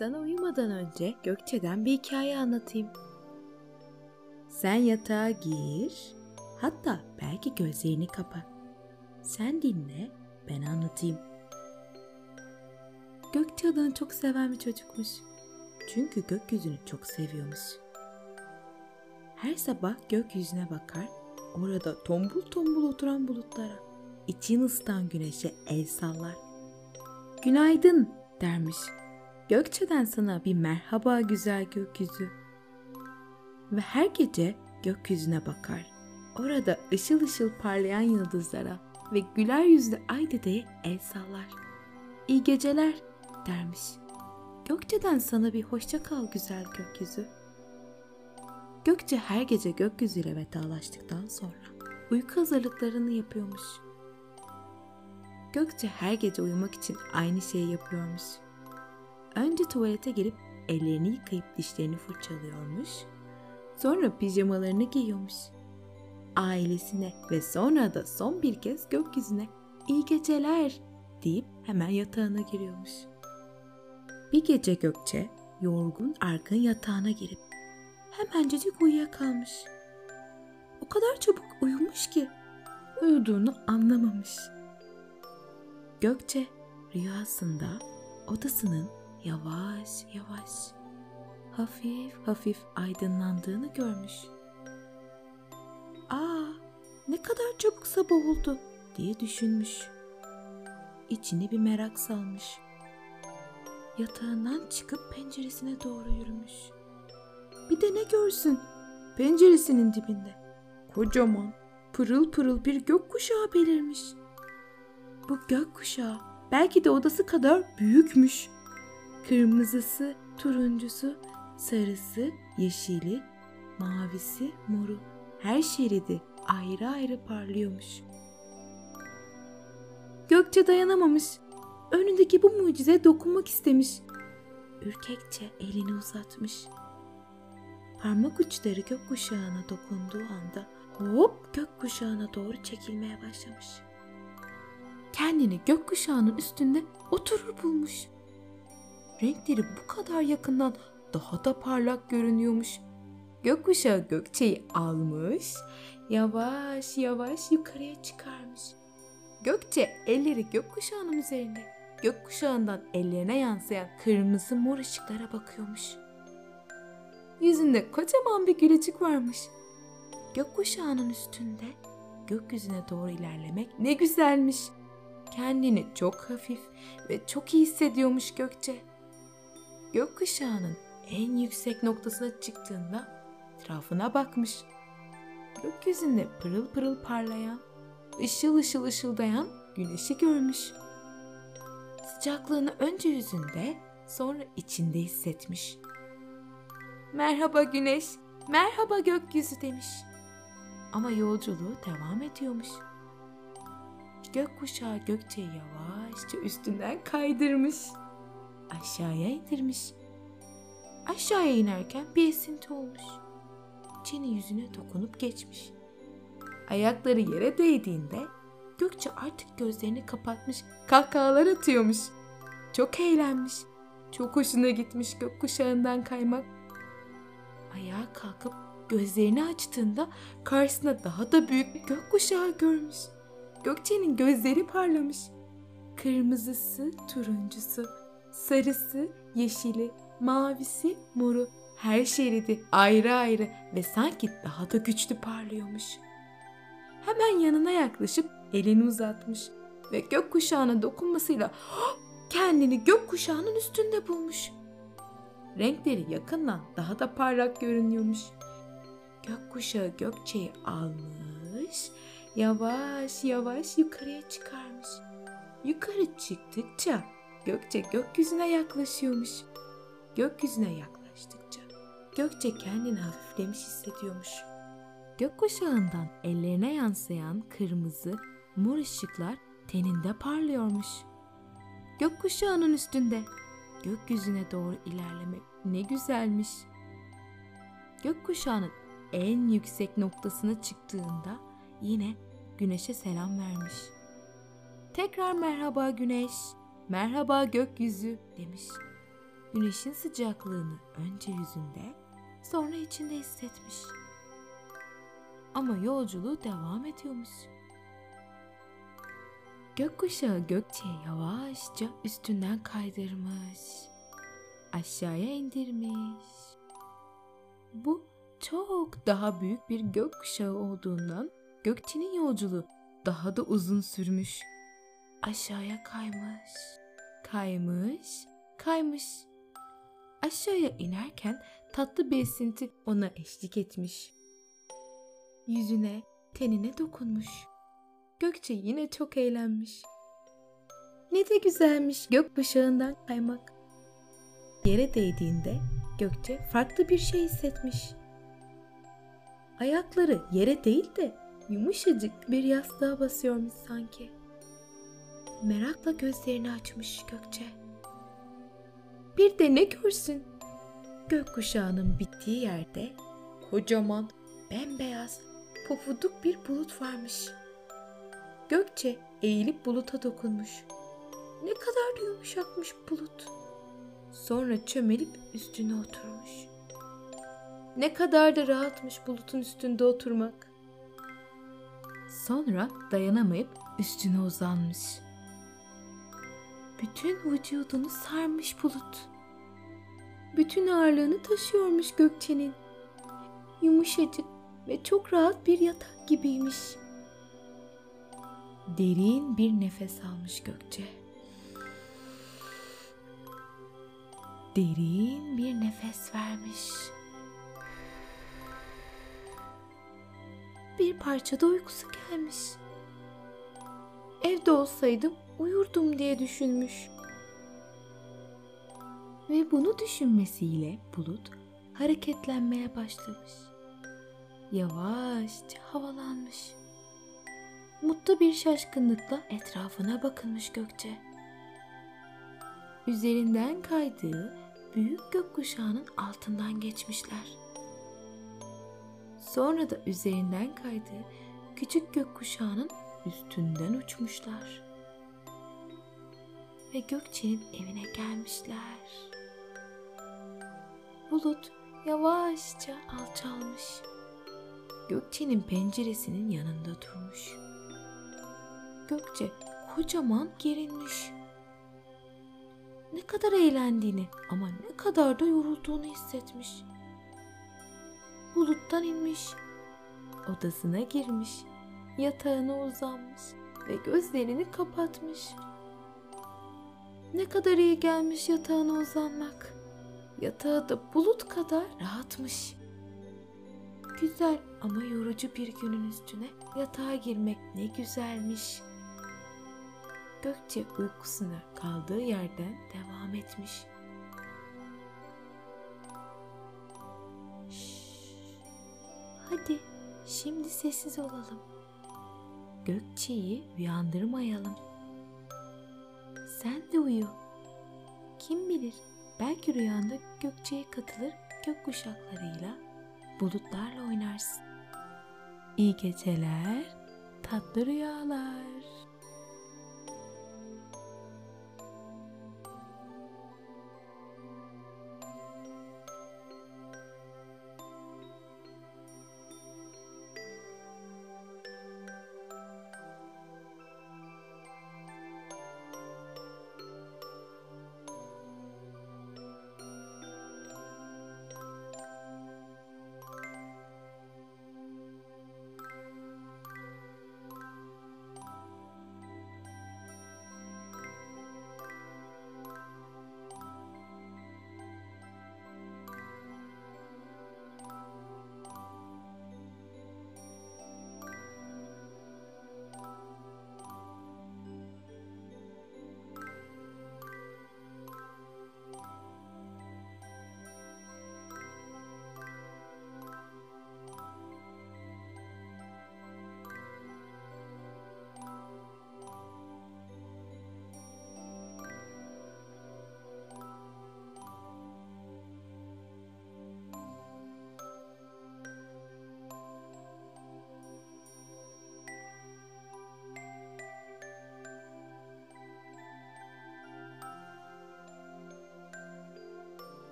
Sana uyumadan önce Gökçe'den bir hikaye anlatayım. Sen yatağa gir, hatta belki gözlerini kapa. Sen dinle, ben anlatayım. Gökçe adını çok seven bir çocukmuş. Çünkü gökyüzünü çok seviyormuş. Her sabah gökyüzüne bakar, orada tombul tombul oturan bulutlara, için ısıtan güneşe el sallar. Günaydın dermiş. Gökçeden sana bir merhaba güzel gökyüzü. Ve her gece gökyüzüne bakar. Orada ışıl ışıl parlayan yıldızlara ve güler yüzlü ay dedeye el sallar. İyi geceler dermiş. Gökçeden sana bir hoşça kal güzel gökyüzü. Gökçe her gece gökyüzüyle vedalaştıktan sonra uyku hazırlıklarını yapıyormuş. Gökçe her gece uyumak için aynı şeyi yapıyormuş. Önce tuvalete girip ellerini yıkayıp dişlerini fırçalıyormuş. Sonra pijamalarını giyiyormuş. Ailesine ve sonra da son bir kez gökyüzüne iyi geceler deyip hemen yatağına giriyormuş. Bir gece Gökçe yorgun argın yatağına girip hemencecik uyuyakalmış. O kadar çabuk uyumuş ki uyuduğunu anlamamış. Gökçe rüyasında odasının yavaş yavaş hafif hafif aydınlandığını görmüş. Aa, ne kadar çabuk sabah oldu diye düşünmüş. İçine bir merak salmış. Yatağından çıkıp penceresine doğru yürümüş. Bir de ne görsün? Penceresinin dibinde kocaman, pırıl pırıl bir gökkuşağı belirmiş. Bu gökkuşağı belki de odası kadar büyükmüş. Kırmızısı, turuncusu, sarısı, yeşili, mavisi, moru her şeridi ayrı ayrı parlıyormuş. Gökçe dayanamamış. Önündeki bu mucize dokunmak istemiş. Ürkekçe elini uzatmış. Parmak uçları gökkuşağına dokunduğu anda hop gökkuşağına doğru çekilmeye başlamış. Kendini gökkuşağının üstünde oturur bulmuş. Renkleri bu kadar yakından daha da parlak görünüyormuş. Gökkuşağı Gökçe'yi almış, yavaş yavaş yukarıya çıkarmış. Gökçe elleri gökkuşağının üzerinde, gökkuşağından ellerine yansıyan kırmızı mor ışıklara bakıyormuş. Yüzünde kocaman bir gülücük varmış. Gökkuşağının üstünde gökyüzüne doğru ilerlemek ne güzelmiş. Kendini çok hafif ve çok iyi hissediyormuş Gökçe. Gökkuşağının en yüksek noktasına çıktığında etrafına bakmış. Gökyüzünde pırıl pırıl parlayan, ışıl ışıl ışıldayan güneşi görmüş. Sıcaklığını önce yüzünde, sonra içinde hissetmiş. Merhaba güneş, merhaba gökyüzü demiş. Ama yolculuğu devam ediyormuş. Gökkuşağı Gökçe'yi yavaşça üstünden kaydırmış. Aşağıya indirmiş. Aşağıya inerken bir esinti olmuş. Çeni yüzüne dokunup geçmiş. Ayakları yere değdiğinde Gökçe artık gözlerini kapatmış, kahkahalar atıyormuş. Çok eğlenmiş. Çok hoşuna gitmiş gökkuşağından kaymak. Ayağa kalkıp gözlerini açtığında karşısında daha da büyük bir gökkuşağı görmüş. Gökçe'nin gözleri parlamış. Kırmızısı, turuncusu, sarısı, yeşili, mavisi, moru her şeridi ayrı ayrı ve sanki daha da güçlü parlıyormuş. Hemen yanına yaklaşıp elini uzatmış ve gökkuşağına dokunmasıyla kendini gökkuşağının üstünde bulmuş. Renkleri yakından daha da parlak görünüyormuş. Gökkuşağı Gökçe'yi almış, yavaş yavaş yukarıya çıkarmış. Yukarı çıktıkça Gökçe gökyüzüne yaklaşıyormuş. Gökyüzüne yaklaştıkça Gökçe kendini hafiflemiş hissediyormuş. Gökkuşağından ellerine yansıyan kırmızı, mor ışıklar teninde parlıyormuş. Gökkuşağının üstünde gökyüzüne doğru ilerlemek ne güzelmiş. Gökkuşağının en yüksek noktasına çıktığında yine güneşe selam vermiş. Tekrar merhaba güneş, merhaba gökyüzü demiş. güneşin sıcaklığını önce yüzünde, sonra içinde hissetmiş. Ama yolculuğu devam ediyormuş. Gökkuşağı Gökçe'yi yavaşça üstünden kaydırmış. Aşağıya indirmiş. Bu çok daha büyük bir gökkuşağı olduğundan Gökçe'nin yolculuğu daha da uzun sürmüş. Aşağıya kaymış, kaymış, kaymış. Aşağıya inerken tatlı bir esinti ona eşlik etmiş. Yüzüne, tenine dokunmuş. Gökçe yine çok eğlenmiş. Ne de güzelmiş gökkuşağından kaymak. Yere değdiğinde Gökçe farklı bir şey hissetmiş. Ayakları yere değil de yumuşacık bir yastığa basıyormuş sanki. Merakla gözlerini açmış Gökçe. Bir de ne görsün? Gökkuşağının bittiği yerde kocaman, bembeyaz, pofuduk bir bulut varmış. Gökçe eğilip buluta dokunmuş. Ne kadar da yumuşakmış bulut. Sonra çömelip üstüne oturmuş. Ne kadar da rahatmış bulutun üstünde oturmak. Sonra dayanamayıp üstüne uzanmış. Bütün vücudunu sarmış bulut. Bütün ağırlığını taşıyormuş Gökçe'nin. Yumuşacık ve çok rahat bir yatak gibiymiş. Derin bir nefes almış Gökçe. Derin bir nefes vermiş. Bir parça da uykusu gelmiş. Evde olsaydım uyurdum diye düşünmüş. Ve bunu düşünmesiyle bulut hareketlenmeye başlamış. Yavaşça havalanmış. Mutlu bir şaşkınlıkla etrafına bakınmış Gökçe. Üzerinden kaydığı büyük gökkuşağının altından geçmişler. Sonra da üzerinden kaydığı küçük gökkuşağının üstünden uçmuşlar. Ve Gökçe'nin evine gelmişler. Bulut yavaşça alçalmış. Gökçe'nin penceresinin yanında durmuş. Gökçe kocaman gerinmiş. Ne kadar eğlendiğini ama ne kadar da yorulduğunu hissetmiş. Buluttan inmiş. Odasına girmiş. Yatağına uzanmış ve gözlerini kapatmış. Ne kadar iyi gelmiş yatağına uzanmak. Yatağı da bulut kadar rahatmış. Güzel ama yorucu bir günün üstüne yatağa girmek ne güzelmiş. Gökçe uykusuna kaldığı yerden devam etmiş. Şşş. Hadi şimdi sessiz olalım. Gökçe'yi uyandırmayalım. Sen de uyu. Kim bilir belki rüyanda Gökçe'ye katılır gökkuşaklarıyla bulutlarla oynarsın. İyi geceler, tatlı rüyalar.